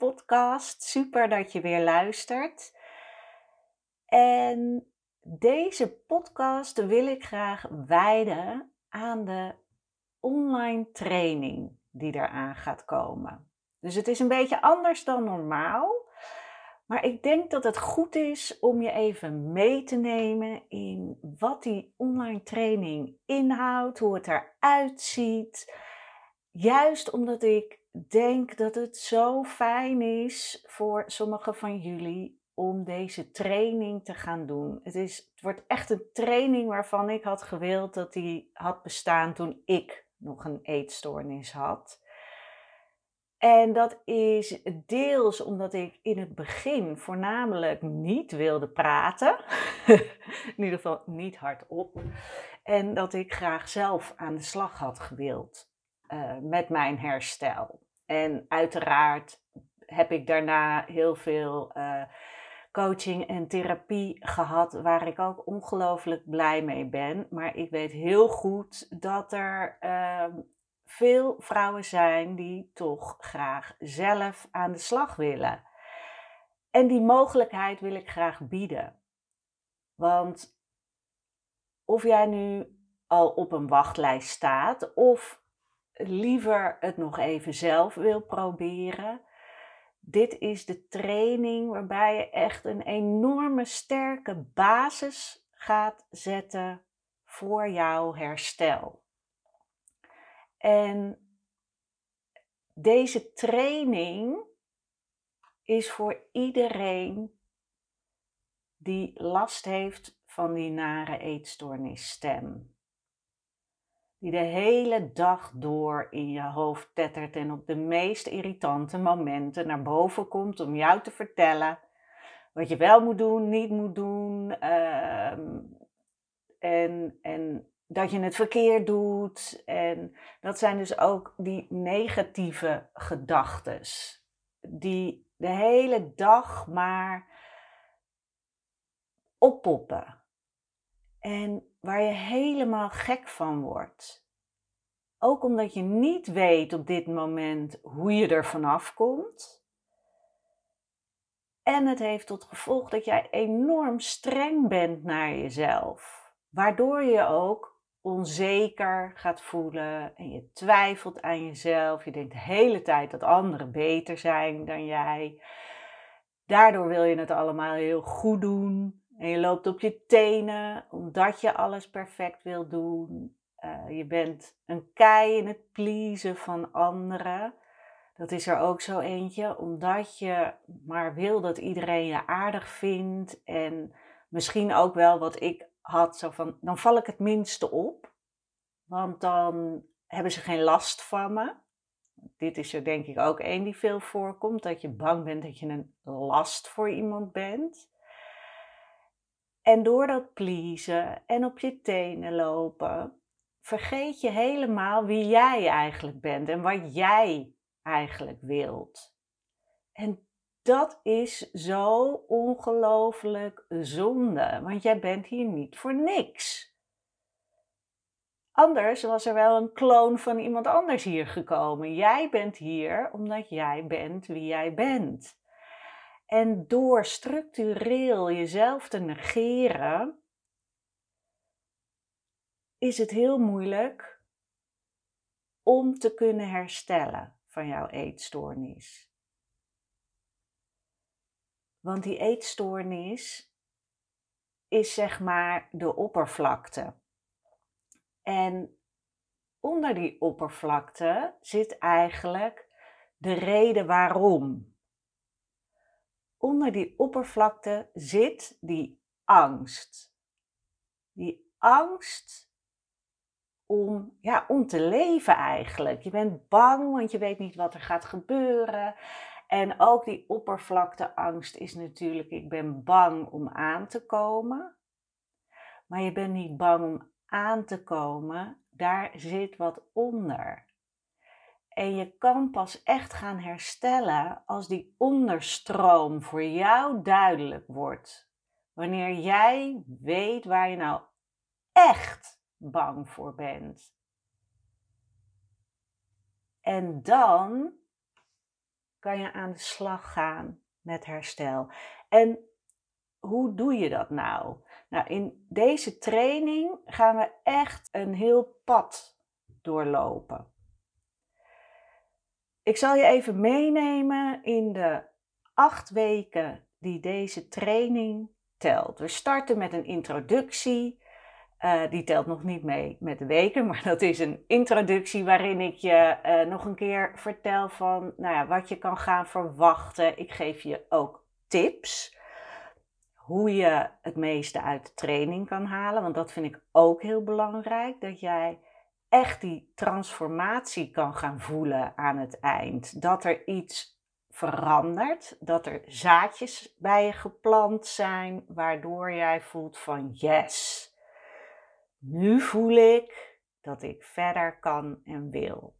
podcast. Super dat je weer luistert. En deze podcast wil ik graag wijden aan de online training die eraan gaat komen. Dus het is een beetje anders dan normaal. Maar ik denk dat het goed is om je even mee te nemen in wat die online training inhoudt, hoe het eruit ziet. Juist omdat ik denk dat het zo fijn is voor sommigen van jullie om deze training te gaan doen. Het, is, het wordt echt een training waarvan ik had gewild dat die had bestaan toen ik nog een eetstoornis had. En dat is deels omdat ik in het begin voornamelijk niet wilde praten. in ieder geval niet hardop. En dat ik graag zelf aan de slag had gewild. Eh, met mijn herstel. En uiteraard heb ik daarna heel veel uh, coaching en therapie gehad, waar ik ook ongelooflijk blij mee ben. Maar ik weet heel goed dat er uh, veel vrouwen zijn die toch graag zelf aan de slag willen. En die mogelijkheid wil ik graag bieden. Want of jij nu al op een wachtlijst staat of liever het nog even zelf wil proberen. Dit is de training waarbij je echt een enorme sterke basis gaat zetten voor jouw herstel. En deze training is voor iedereen die last heeft van die nare eetstoornisstem die de hele dag door in je hoofd tettert en op de meest irritante momenten naar boven komt om jou te vertellen wat je wel moet doen, niet moet doen. Ehm, en, en dat je het verkeerd doet. En dat zijn dus ook die negatieve gedachten. Die de hele dag maar oppoppen. En waar je helemaal gek van wordt. Ook omdat je niet weet op dit moment hoe je er vanaf komt. En het heeft tot gevolg dat jij enorm streng bent naar jezelf. Waardoor je ook onzeker gaat voelen en je twijfelt aan jezelf. Je denkt de hele tijd dat anderen beter zijn dan jij. Daardoor wil je het allemaal heel goed doen. En je loopt op je tenen omdat je alles perfect wil doen. Uh, je bent een kei in het pleasen van anderen. Dat is er ook zo eentje, omdat je maar wil dat iedereen je aardig vindt. En misschien ook wel wat ik had, zo van, dan val ik het minste op. Want dan hebben ze geen last van me. Dit is er denk ik ook één die veel voorkomt, dat je bang bent dat je een last voor iemand bent. En door dat pleasen en op je tenen lopen, vergeet je helemaal wie jij eigenlijk bent en wat jij eigenlijk wilt. En dat is zo ongelooflijk zonde, want jij bent hier niet voor niks. Anders was er wel een kloon van iemand anders hier gekomen. Jij bent hier omdat jij bent wie jij bent. En door structureel jezelf te negeren, is het heel moeilijk om te kunnen herstellen van jouw eetstoornis. Want die eetstoornis is zeg maar de oppervlakte. En onder die oppervlakte zit eigenlijk de reden waarom. Onder die oppervlakte zit die angst. Die angst om, ja, om te leven eigenlijk. Je bent bang, want je weet niet wat er gaat gebeuren. En ook die oppervlakteangst is natuurlijk, ik ben bang om aan te komen. Maar je bent niet bang om aan te komen, daar zit wat onder. En je kan pas echt gaan herstellen als die onderstroom voor jou duidelijk wordt. Wanneer jij weet waar je nou echt bang voor bent. En dan kan je aan de slag gaan met herstel. En hoe doe je dat nou? Nou, in deze training gaan we echt een heel pad doorlopen. Ik zal je even meenemen in de acht weken die deze training telt. We starten met een introductie. Uh, die telt nog niet mee met de weken, maar dat is een introductie waarin ik je uh, nog een keer vertel van nou ja, wat je kan gaan verwachten. Ik geef je ook tips hoe je het meeste uit de training kan halen, want dat vind ik ook heel belangrijk, dat jij echt die transformatie kan gaan voelen aan het eind. Dat er iets verandert, dat er zaadjes bij je geplant zijn, waardoor jij voelt van yes nu voel ik dat ik verder kan en wil.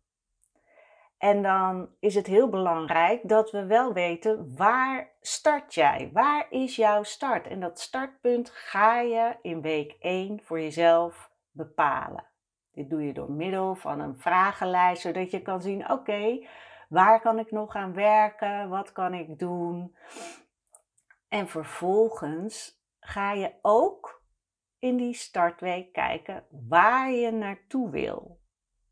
En dan is het heel belangrijk dat we wel weten waar start jij? Waar is jouw start? En dat startpunt ga je in week 1 voor jezelf bepalen. Dit doe je door middel van een vragenlijst, zodat je kan zien: oké, waar kan ik nog aan werken? Wat kan ik doen? En vervolgens ga je ook in die startweek kijken waar je naartoe wil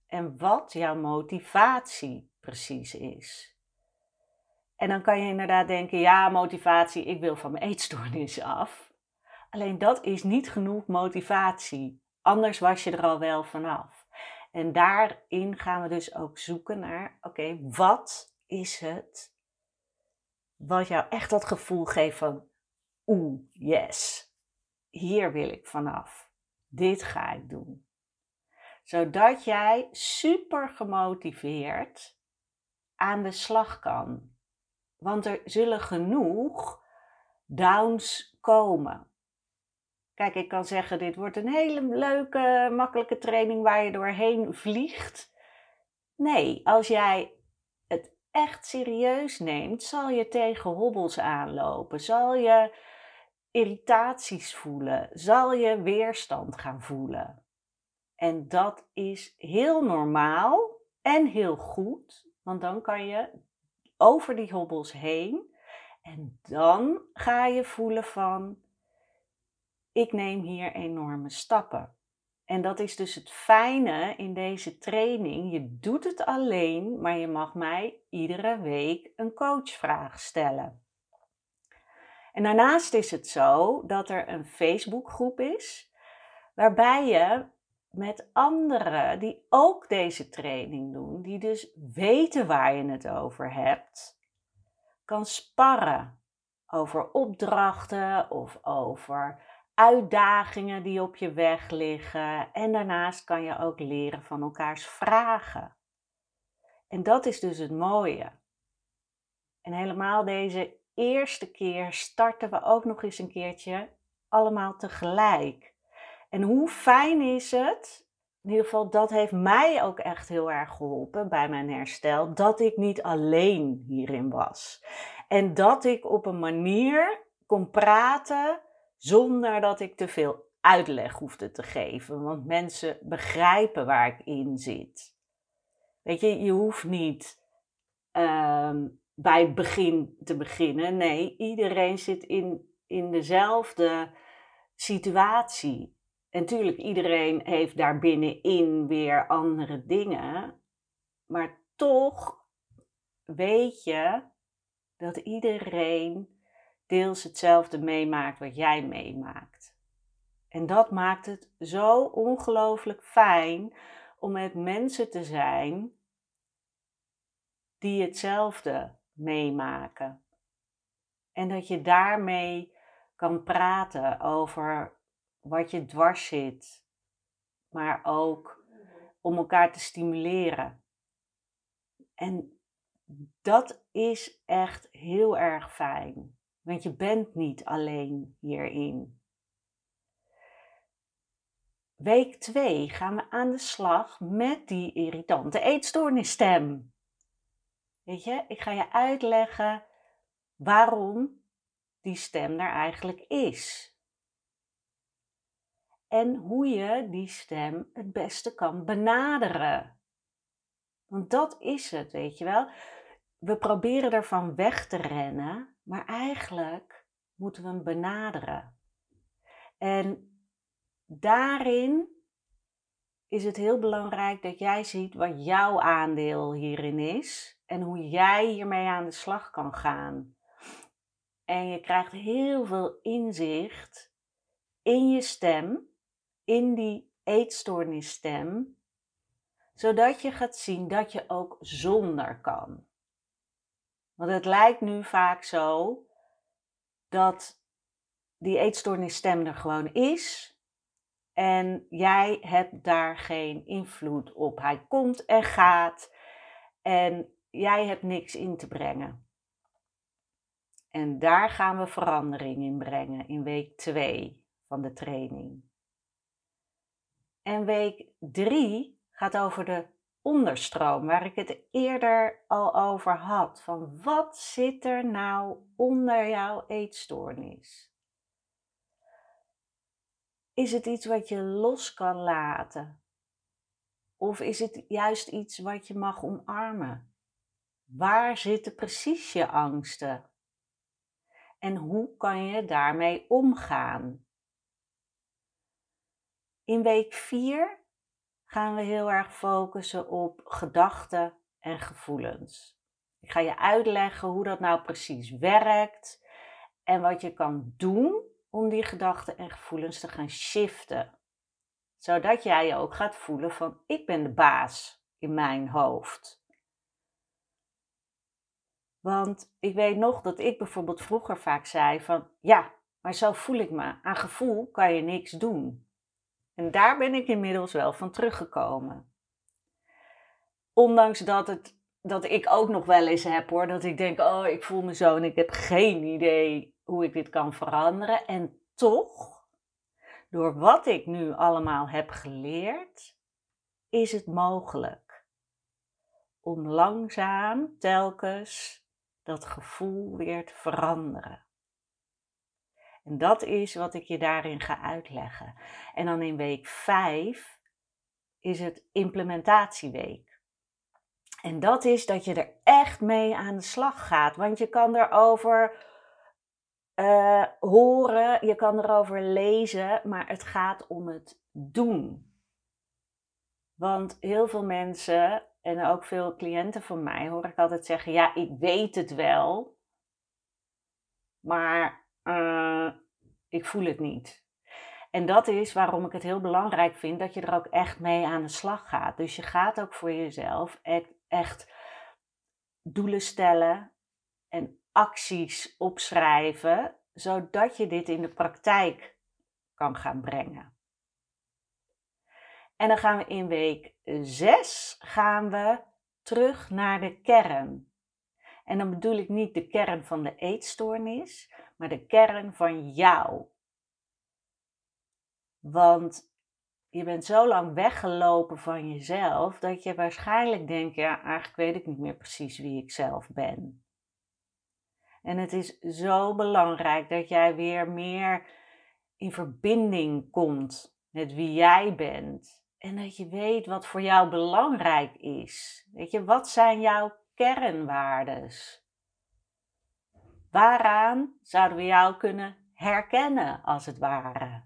en wat jouw motivatie precies is. En dan kan je inderdaad denken: ja, motivatie, ik wil van mijn eetstoornis af. Alleen dat is niet genoeg motivatie. Anders was je er al wel vanaf. En daarin gaan we dus ook zoeken naar: oké, wat is het wat jou echt dat gevoel geeft van: oeh, yes hier wil ik vanaf. Dit ga ik doen. Zodat jij super gemotiveerd aan de slag kan. Want er zullen genoeg downs komen. Kijk, ik kan zeggen, dit wordt een hele leuke, makkelijke training waar je doorheen vliegt. Nee, als jij het echt serieus neemt, zal je tegen hobbels aanlopen. Zal je irritaties voelen, zal je weerstand gaan voelen. En dat is heel normaal en heel goed, want dan kan je over die hobbels heen en dan ga je voelen van ik neem hier enorme stappen. En dat is dus het fijne in deze training. Je doet het alleen, maar je mag mij iedere week een coachvraag stellen. En daarnaast is het zo dat er een Facebookgroep is, waarbij je met anderen die ook deze training doen, die dus weten waar je het over hebt, kan sparren over opdrachten of over uitdagingen die op je weg liggen. En daarnaast kan je ook leren van elkaars vragen. En dat is dus het mooie. En helemaal deze eerste keer starten we ook nog eens een keertje allemaal tegelijk. En hoe fijn is het? In ieder geval, dat heeft mij ook echt heel erg geholpen bij mijn herstel. Dat ik niet alleen hierin was. En dat ik op een manier kon praten zonder dat ik te veel uitleg hoefde te geven. Want mensen begrijpen waar ik in zit. Weet je, je hoeft niet ehm, bij het begin te beginnen. Nee, iedereen zit in, in dezelfde situatie. En natuurlijk, iedereen heeft daar binnenin weer andere dingen. Maar toch weet je dat iedereen deels hetzelfde meemaakt wat jij meemaakt. En dat maakt het zo ongelooflijk fijn om met mensen te zijn die hetzelfde meemaken. En dat je daarmee kan praten over wat je dwars zit, maar ook om elkaar te stimuleren. En dat is echt heel erg fijn, want je bent niet alleen hierin. Week 2 gaan we aan de slag met die irritante eetstoornisstem. Weet je, ik ga je uitleggen waarom die stem er eigenlijk is. En hoe je die stem het beste kan benaderen. Want dat is het, weet je wel. We proberen ervan weg te rennen, maar eigenlijk moeten we hem benaderen. En daarin is het heel belangrijk dat jij ziet wat jouw aandeel hierin is en hoe jij hiermee aan de slag kan gaan. En je krijgt heel veel inzicht in je stem, in die eetstoornisstem, zodat je gaat zien dat je ook zonder kan. Want het lijkt nu vaak zo dat die eetstoornisstem er gewoon is, en jij hebt daar geen invloed op. Hij komt en gaat en jij hebt niks in te brengen. En daar gaan we verandering in brengen in week 2 van de training. En week 3 gaat over de onderstroom, waar ik het eerder al over had. Van wat zit er nou onder jouw eetstoornis? Is het iets wat je los kan laten? Of is het juist iets wat je mag omarmen? Waar zitten precies je angsten? En hoe kan je daarmee omgaan? In week 4 gaan we heel erg focussen op gedachten en gevoelens. Ik ga je uitleggen hoe dat nou precies werkt en wat je kan doen om die gedachten en gevoelens te gaan shiften. Zodat jij je ook gaat voelen van ik ben de baas in mijn hoofd. Want ik weet nog dat ik bijvoorbeeld vroeger vaak zei van ja, maar zo voel ik me. Aan gevoel kan je niks doen. En daar ben ik inmiddels wel van teruggekomen. Ondanks dat, het, dat ik ook nog wel eens heb hoor, dat ik denk, oh ik voel me zo en ik heb geen idee hoe ik dit kan veranderen. En toch, door wat ik nu allemaal heb geleerd, is het mogelijk om langzaam telkens dat gevoel weer te veranderen. En dat is wat ik je daarin ga uitleggen. En dan in week 5 is het implementatieweek. En dat is dat je er echt mee aan de slag gaat. Want je kan erover uh, horen, je kan erover lezen, maar het gaat om het doen. Want heel veel mensen en ook veel cliënten van mij hoor ik altijd zeggen: Ja, ik weet het wel, maar uh, ik voel het niet. En dat is waarom ik het heel belangrijk vind dat je er ook echt mee aan de slag gaat. Dus je gaat ook voor jezelf echt, echt doelen stellen en acties opschrijven, zodat je dit in de praktijk kan gaan brengen. En dan gaan we in week 6 gaan we terug naar de kern. En dan bedoel ik niet de kern van de eetstoornis, maar de kern van jou. Want je bent zo lang weggelopen van jezelf dat je waarschijnlijk denkt: ja, eigenlijk weet ik niet meer precies wie ik zelf ben. En het is zo belangrijk dat jij weer meer in verbinding komt met wie jij bent. En dat je weet wat voor jou belangrijk is. Weet je, wat zijn jouw kernwaardes? Waaraan zouden we jou kunnen herkennen, als het ware?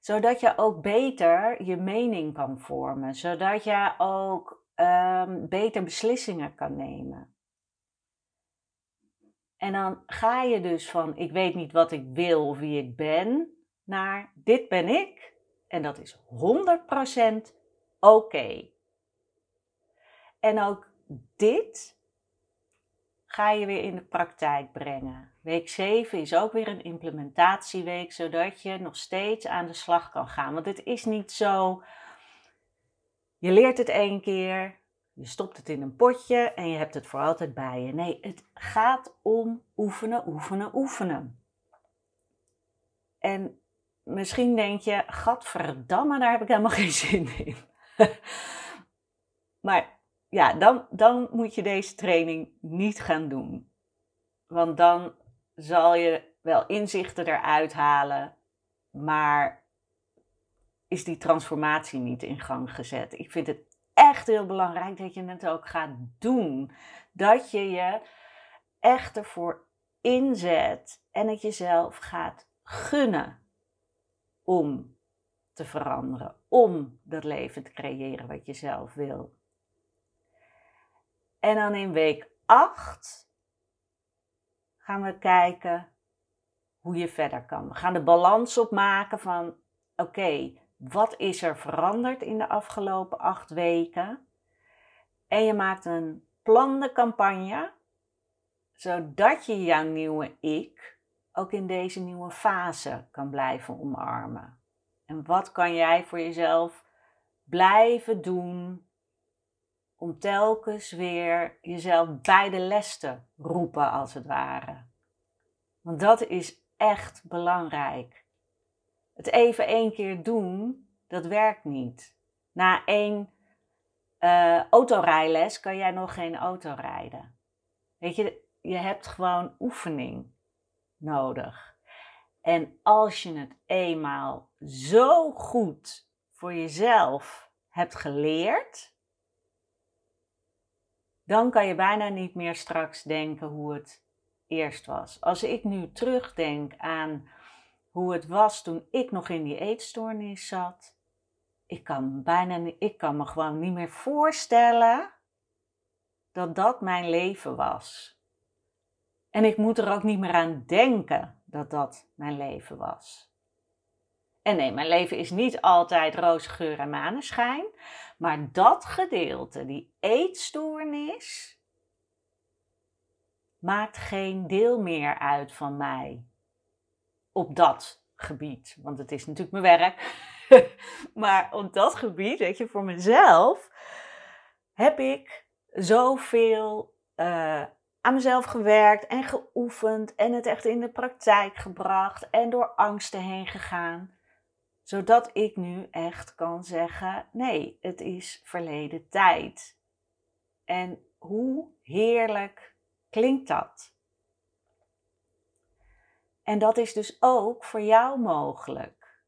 Zodat je ook beter je mening kan vormen, zodat je ook um, beter beslissingen kan nemen. En dan ga je dus van ik weet niet wat ik wil of wie ik ben, naar dit ben ik en dat is 100% oké. En ook dit ga je weer in de praktijk brengen. Week 7 is ook weer een implementatieweek, zodat je nog steeds aan de slag kan gaan. Want het is niet zo, je leert het één keer, je stopt het in een potje en je hebt het voor altijd bij je. Nee, het gaat om oefenen, oefenen, oefenen. En misschien denk je, gadverdamme, daar heb ik helemaal geen zin in. maar ja, dan, dan moet je deze training niet gaan doen. Want dan zal je wel inzichten eruit halen, maar is die transformatie niet in gang gezet. Ik vind het echt heel belangrijk dat je het ook gaat doen. Dat je je echt ervoor inzet en het jezelf gaat gunnen om te veranderen, om dat leven te creëren wat je zelf wil. En dan in week 8 gaan we kijken hoe je verder kan. We gaan de balans opmaken van oké, wat is er veranderd in de afgelopen acht weken? En je maakt een plande campagne, zodat je jouw nieuwe ik ook in deze nieuwe fase kan blijven omarmen. En wat kan jij voor jezelf blijven doen om telkens weer jezelf bij de les te roepen, als het ware? Want dat is echt belangrijk. Het even één keer doen, dat werkt niet. Na één uh, autorijles kan jij nog geen auto rijden. Weet je, je hebt gewoon oefening nodig. En als je het eenmaal zo goed voor jezelf hebt geleerd, dan kan je bijna niet meer straks denken hoe het eerst was. Als ik nu terugdenk aan hoe het was toen ik nog in die eetstoornis zat, ik kan, bijna, ik kan me gewoon niet meer voorstellen dat dat mijn leven was. En ik moet er ook niet meer aan denken dat dat mijn leven was. En nee, mijn leven is niet altijd roze geur en maneschijn. Maar dat gedeelte, die eetstoornis, maakt geen deel meer uit van mij. Op dat gebied. Want het is natuurlijk mijn werk. maar op dat gebied, weet je, voor mezelf, heb ik zoveel uh, aan mezelf gewerkt en geoefend en het echt in de praktijk gebracht en door angsten heen gegaan. Zodat ik nu echt kan zeggen: nee, het is verleden tijd. En hoe heerlijk klinkt dat? En dat is dus ook voor jou mogelijk.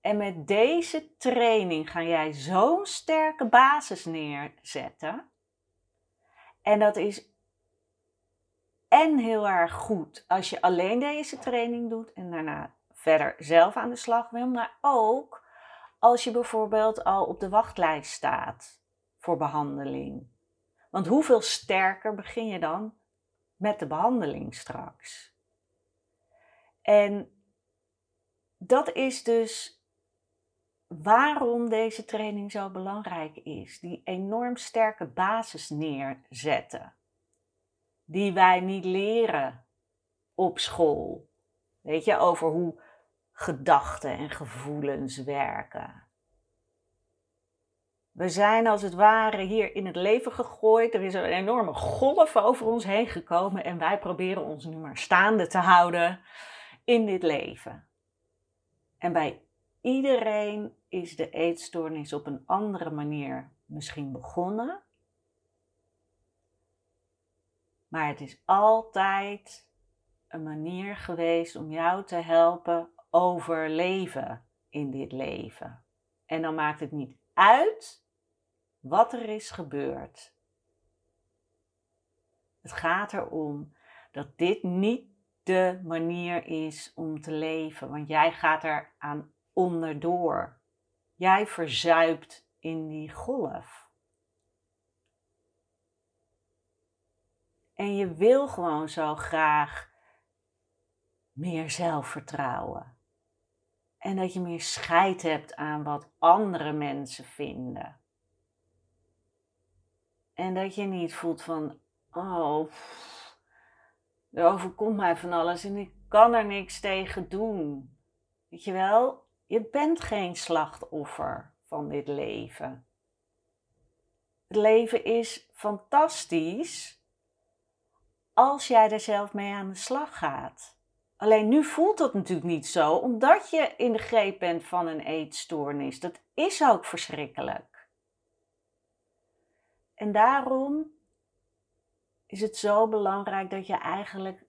En met deze training ga jij zo'n sterke basis neerzetten. En dat is en heel erg goed als je alleen deze training doet en daarna verder zelf aan de slag wil, maar ook als je bijvoorbeeld al op de wachtlijst staat voor behandeling. Want hoeveel sterker begin je dan met de behandeling straks? En dat is dus waarom deze training zo belangrijk is. Die enorm sterke basis neerzetten die wij niet leren op school. Weet je, over hoe gedachten en gevoelens werken. We zijn als het ware hier in het leven gegooid. Er is een enorme golf over ons heen gekomen en wij proberen ons nu maar staande te houden in dit leven. En bij iedereen is de eetstoornis op een andere manier misschien begonnen. Maar het is altijd een manier geweest om jou te helpen overleven in dit leven. En dan maakt het niet uit wat er is gebeurd. Het gaat erom dat dit niet de manier is om te leven, want jij gaat er aan onderdoor. Jij verzuipt in die golf. En je wil gewoon zo graag meer zelfvertrouwen. En dat je meer scheid hebt aan wat andere mensen vinden. En dat je niet voelt van, oh, er overkomt mij van alles en ik kan er niks tegen doen. Weet je wel, je bent geen slachtoffer van dit leven. Het leven is fantastisch als jij er zelf mee aan de slag gaat. Alleen nu voelt dat natuurlijk niet zo, omdat je in de greep bent van een eetstoornis. Dat is ook verschrikkelijk. En daarom is het zo belangrijk dat je eigenlijk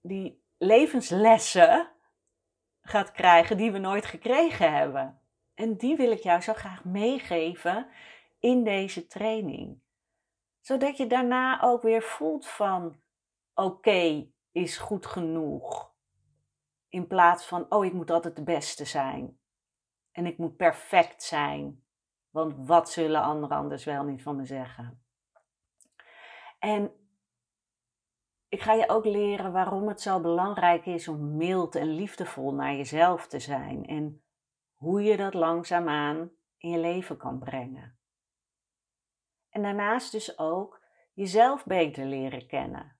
die levenslessen gaat krijgen die we nooit gekregen hebben. En die wil ik jou zo graag meegeven in deze training. Zodat je daarna ook weer voelt van oké, is goed genoeg. In plaats van oh, ik moet altijd de beste zijn. En ik moet perfect zijn. Want wat zullen anderen anders wel niet van me zeggen? En ik ga je ook leren waarom het zo belangrijk is om mild en liefdevol naar jezelf te zijn. En hoe je dat langzaamaan in je leven kan brengen. En daarnaast dus ook jezelf beter leren kennen.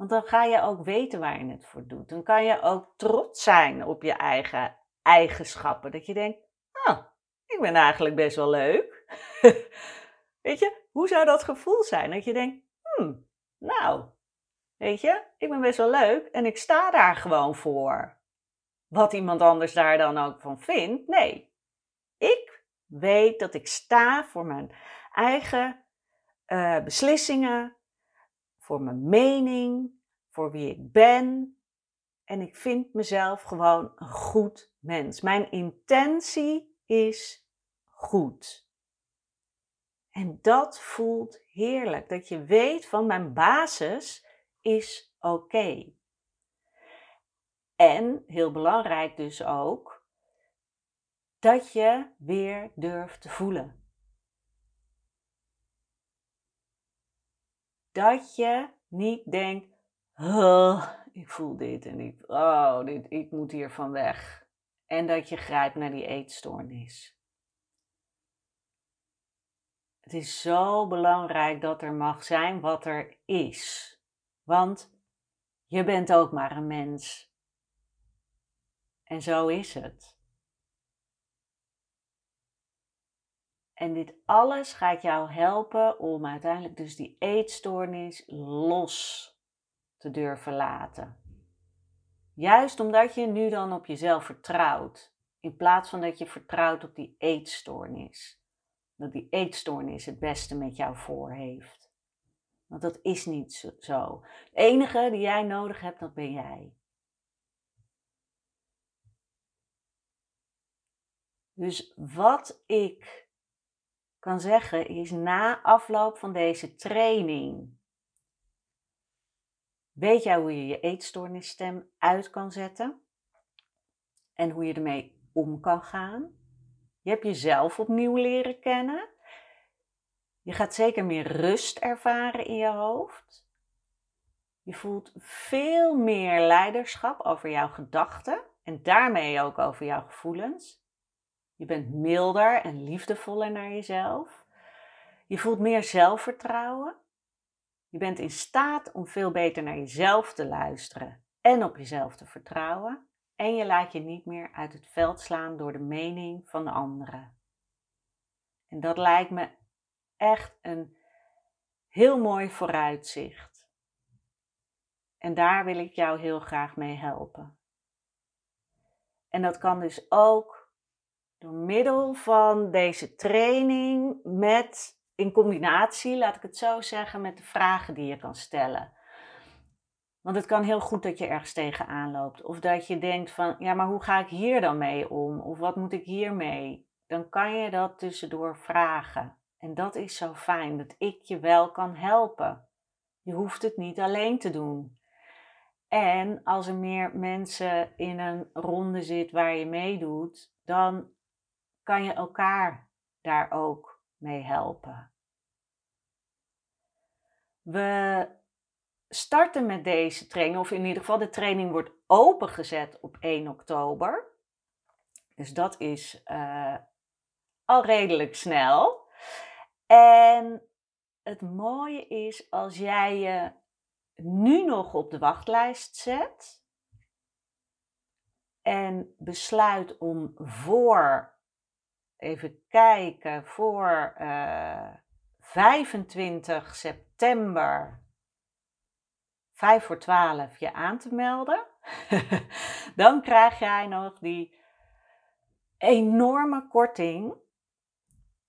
Want dan ga je ook weten waar je het voor doet. Dan kan je ook trots zijn op je eigen eigenschappen. Dat je denkt, oh, ik ben eigenlijk best wel leuk. Weet je, hoe zou dat gevoel zijn? Dat je denkt, hmm, nou, weet je, ik ben best wel leuk en ik sta daar gewoon voor. Wat iemand anders daar dan ook van vindt, nee. Ik weet dat ik sta voor mijn eigen uh, beslissingen, voor mijn mening, voor wie ik ben. En ik vind mezelf gewoon een goed mens. Mijn intentie is goed. En dat voelt heerlijk. Dat je weet van mijn basis is oké. En heel belangrijk dus ook, dat je weer durft te voelen. Dat je niet denkt, ik voel dit en ik, oh, dit, ik moet hier van weg. En dat je grijpt naar die eetstoornis. Het is zo belangrijk dat er mag zijn wat er is. Want je bent ook maar een mens. En zo is het. En dit alles gaat jou helpen om uiteindelijk dus die eetstoornis los te durven laten. Juist omdat je nu dan op jezelf vertrouwt, in plaats van dat je vertrouwt op die eetstoornis dat die eetstoornis het beste met jou voor heeft. Want dat is niet zo. Het enige die jij nodig hebt, dat ben jij. Dus wat ik kan zeggen is na afloop van deze training. Weet jij hoe je je eetstoornisstem uit kan zetten? En hoe je ermee om kan gaan? Je hebt jezelf opnieuw leren kennen. Je gaat zeker meer rust ervaren in je hoofd. Je voelt veel meer leiderschap over jouw gedachten en daarmee ook over jouw gevoelens. Je bent milder en liefdevoller naar jezelf. Je voelt meer zelfvertrouwen. Je bent in staat om veel beter naar jezelf te luisteren en op jezelf te vertrouwen. En je laat je niet meer uit het veld slaan door de mening van de anderen. En dat lijkt me echt een heel mooi vooruitzicht. En daar wil ik jou heel graag mee helpen. En dat kan dus ook door middel van deze training met in combinatie, laat ik het zo zeggen, met de vragen die je kan stellen. Want het kan heel goed dat je ergens tegenaan loopt. Of dat je denkt van, ja, maar hoe ga ik hier dan mee om? Of wat moet ik hiermee? Dan kan je dat tussendoor vragen. En dat is zo fijn, dat ik je wel kan helpen. Je hoeft het niet alleen te doen. En als er meer mensen in een ronde zit waar je meedoet, dan kan je elkaar daar ook mee helpen. We starten met deze training, of in ieder geval de training wordt opengezet op 1 oktober. Dus dat is uh, al redelijk snel. En het mooie is als jij je nu nog op de wachtlijst zet en besluit om voor, even kijken, voor uh, eh, 25 september 5 voor 12 je aan te melden, dan krijg jij nog die enorme korting,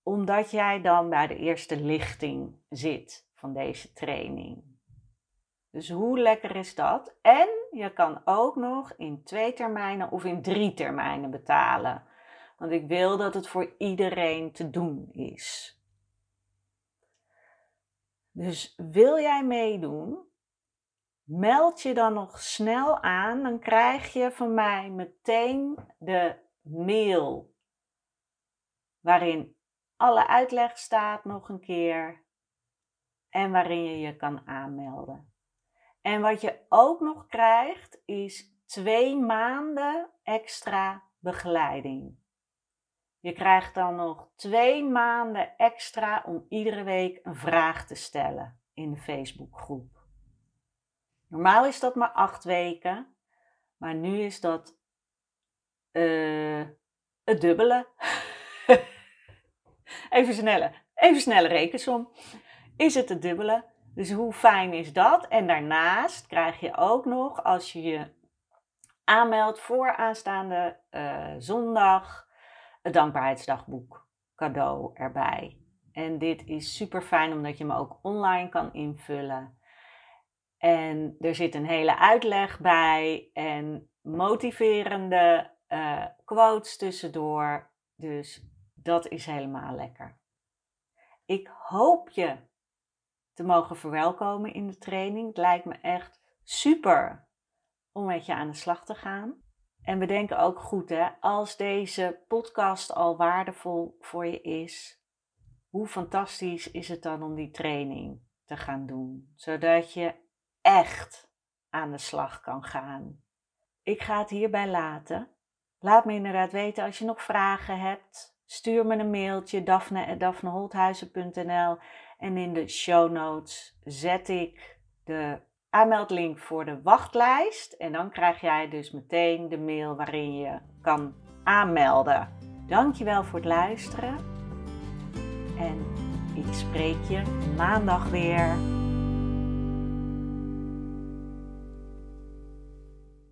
omdat jij dan bij de eerste lichting zit van deze training. Dus hoe lekker is dat? En je kan ook nog in twee termijnen of in drie termijnen betalen. Want ik wil dat het voor iedereen te doen is. Dus wil jij meedoen? Meld je dan nog snel aan, dan krijg je van mij meteen de mail waarin alle uitleg staat nog een keer en waarin je je kan aanmelden. En wat je ook nog krijgt is twee maanden extra begeleiding. Je krijgt dan nog twee maanden extra om iedere week een vraag te stellen in de Facebookgroep. Normaal is dat maar acht weken, maar nu is dat uh, het dubbele. even snelle, even snelle rekensom. Is het het dubbele? Dus hoe fijn is dat? En daarnaast krijg je ook nog, als je je aanmeldt voor aanstaande uh, zondag, het dankbaarheidsdagboek cadeau erbij. En dit is super fijn omdat je hem ook online kan invullen. En er zit een hele uitleg bij en motiverende uh, quotes tussendoor. Dus dat is helemaal lekker. Ik hoop je te mogen verwelkomen in de training. Het lijkt me echt super om met je aan de slag te gaan. En bedenk ook goed, hè, als deze podcast al waardevol voor je is, hoe fantastisch is het dan om die training te gaan doen, zodat je echt aan de slag kan gaan. Ik ga het hierbij laten. Laat me inderdaad weten als je nog vragen hebt. Stuur me een mailtje daphne.daphneholthuizen.nl en in de show notes zet ik de aanmeldlink voor de wachtlijst. En dan krijg jij dus meteen de mail waarin je kan aanmelden. Dankjewel voor het luisteren. En ik spreek je maandag weer.